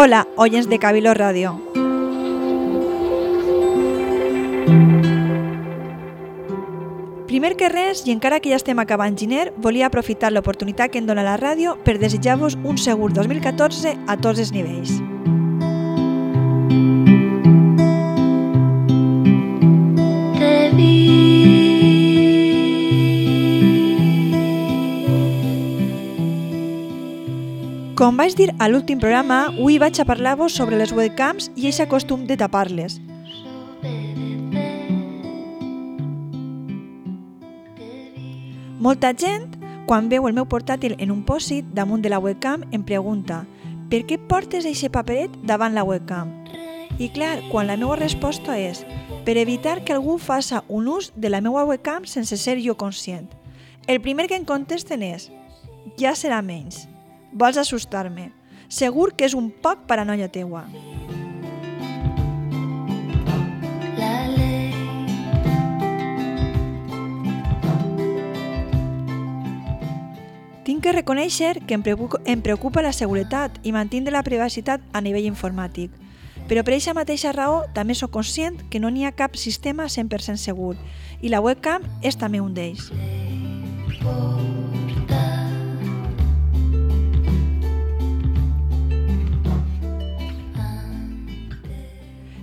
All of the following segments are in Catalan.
Hola, oients de Cabilo Ràdio. Primer que res, i encara que ja estem acabant gener, volia aprofitar l'oportunitat que em dona la ràdio per desitjar-vos un segur 2014 a tots els nivells. Com vaig dir a l'últim programa, avui vaig a parlar-vos sobre les webcams i aquest costum de tapar-les. Molta gent, quan veu el meu portàtil en un pòsit damunt de la webcam, em pregunta per què portes aquest paperet davant la webcam? I clar, quan la meva resposta és per evitar que algú faça un ús de la meva webcam sense ser jo conscient. El primer que em contesten és ja serà menys. Vols assustar-me. Segur que és un poc paranoia teua. Tinc que reconèixer que em preocupa, em preocupa la seguretat i mantindre la privacitat a nivell informàtic. Però per aquesta mateixa raó també sóc conscient que no n'hi ha cap sistema 100% segur i la webcam és també un d'ells.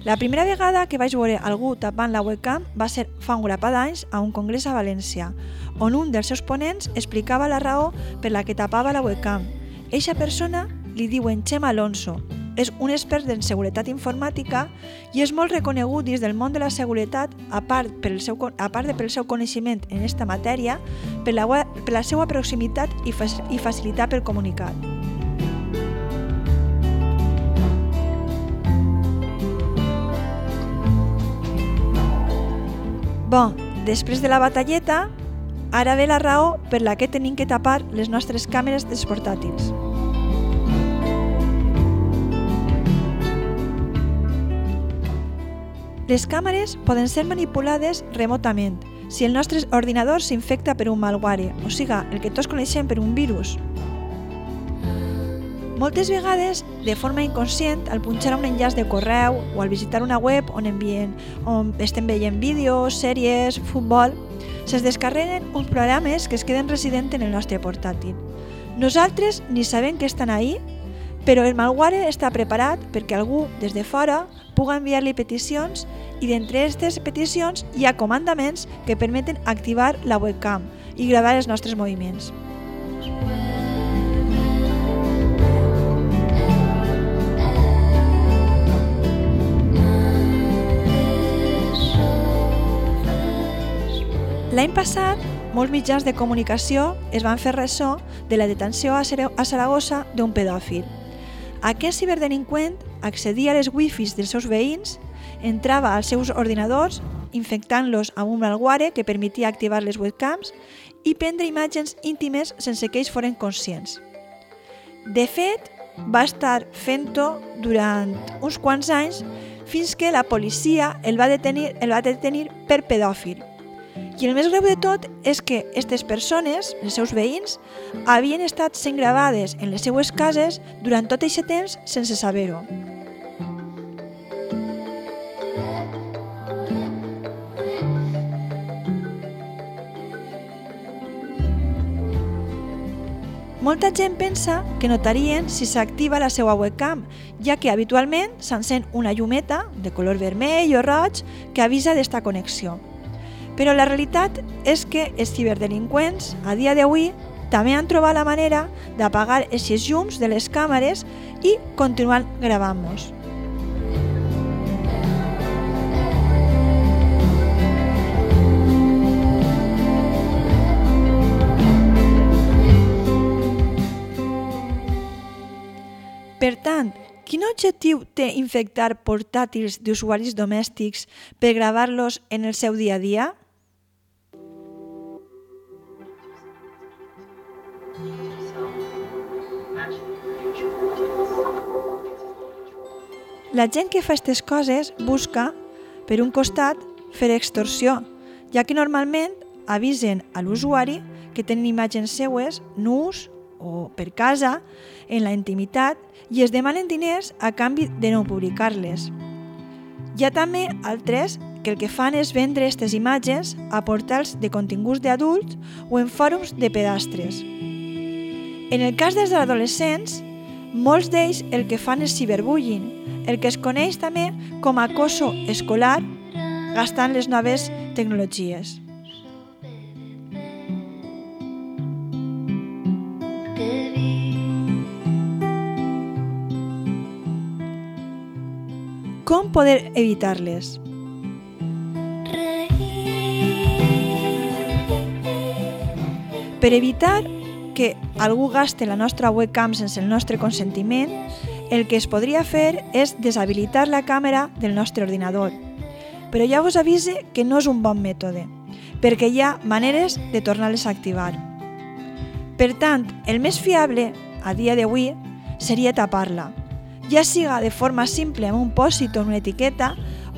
La primera vegada que vaig veure algú tapant la webcam va ser fa un grapat d'anys a un congrés a València, on un dels seus ponents explicava la raó per la que tapava la webcam. Eixa persona li diuen Xema Alonso, és un expert en seguretat informàtica i és molt reconegut dins del món de la seguretat, a part, pel seu, a part de pel seu coneixement en esta matèria, per la, per la seva proximitat i, fac- i facilitat per comunicar. Bon, després de la batalleta, ara ve la raó per la que tenim que tapar les nostres càmeres dels portàtils. Les càmeres poden ser manipulades remotament si el nostre ordinador s'infecta per un malware, o siga, el que tots coneixem per un virus. Moltes vegades, de forma inconscient, al punxar un enllaç de correu o al visitar una web on, envien, on estem veient vídeos, sèries, futbol, se'ns descarreguen uns programes que es queden resident en el nostre portàtil. Nosaltres ni sabem que estan ahí, però el malware està preparat perquè algú des de fora puga enviar-li peticions i d'entre aquestes peticions hi ha comandaments que permeten activar la webcam i gravar els nostres moviments. L'any passat, molts mitjans de comunicació es van fer ressò de la detenció a Sara- a Saragossa d'un pedòfil. Aquest ciberdelinqüent accedia a les wifis dels seus veïns, entrava als seus ordinadors, infectant-los amb un malware que permetia activar les webcams i prendre imatges íntimes sense que ells foren conscients. De fet, va estar fent-ho durant uns quants anys fins que la policia el va detenir, el va detenir per pedòfil. I el més greu de tot és que aquestes persones, els seus veïns, havien estat sent gravades en les seues cases durant tot aquest temps sense saber-ho. Molta gent pensa que notarien si s'activa la seva webcam, ja que habitualment s'encén una llumeta de color vermell o roig que avisa d'esta connexió. Però la realitat és que els ciberdelinqüents, a dia d'avui, també han trobat la manera d'apagar aquests llums de les càmeres i continuar gravant-nos. Per tant, quin objectiu té infectar portàtils d'usuaris domèstics per gravar-los en el seu dia a dia? La gent que fa aquestes coses busca, per un costat, fer extorsió, ja que normalment avisen a l'usuari que tenen imatges seues nus o per casa, en la intimitat, i es demanen diners a canvi de no publicar-les. Hi ha també altres que el que fan és vendre aquestes imatges a portals de continguts d'adults o en fòrums de pedastres. En el cas dels adolescents, molts d'ells el que fan és ciberbullying, el que es coneix també com a acoso escolar gastant les noves tecnologies. Com poder evitar-les? Per evitar que algú gaste la nostra webcam sense el nostre consentiment, el que es podria fer és deshabilitar la càmera del nostre ordinador. Però ja vos avise que no és un bon mètode, perquè hi ha maneres de tornar-les a activar. Per tant, el més fiable, a dia d'avui, seria tapar-la, ja siga de forma simple amb un pòsit o una etiqueta,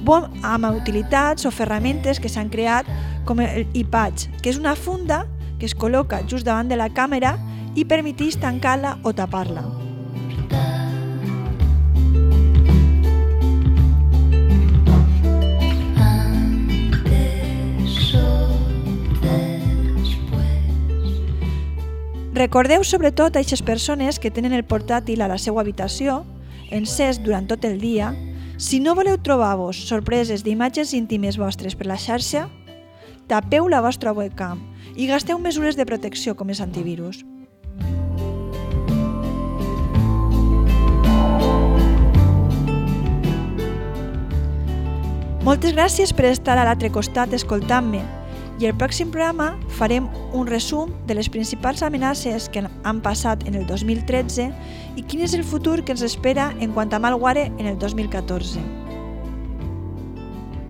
o amb utilitats o ferramentes que s'han creat com el iPatch, que és una funda que es col·loca just davant de la càmera i permetís tancar-la o tapar-la. Recordeu sobretot a aquestes persones que tenen el portàtil a la seva habitació, encès durant tot el dia, si no voleu trobar-vos sorpreses d'imatges íntimes vostres per la xarxa, tapeu la vostra webcam i gasteu mesures de protecció com és antivirus. Moltes gràcies per estar a l'altre costat escoltant-me i el pròxim programa farem un resum de les principals amenaces que han passat en el 2013 i quin és el futur que ens espera en quant a malware en el 2014.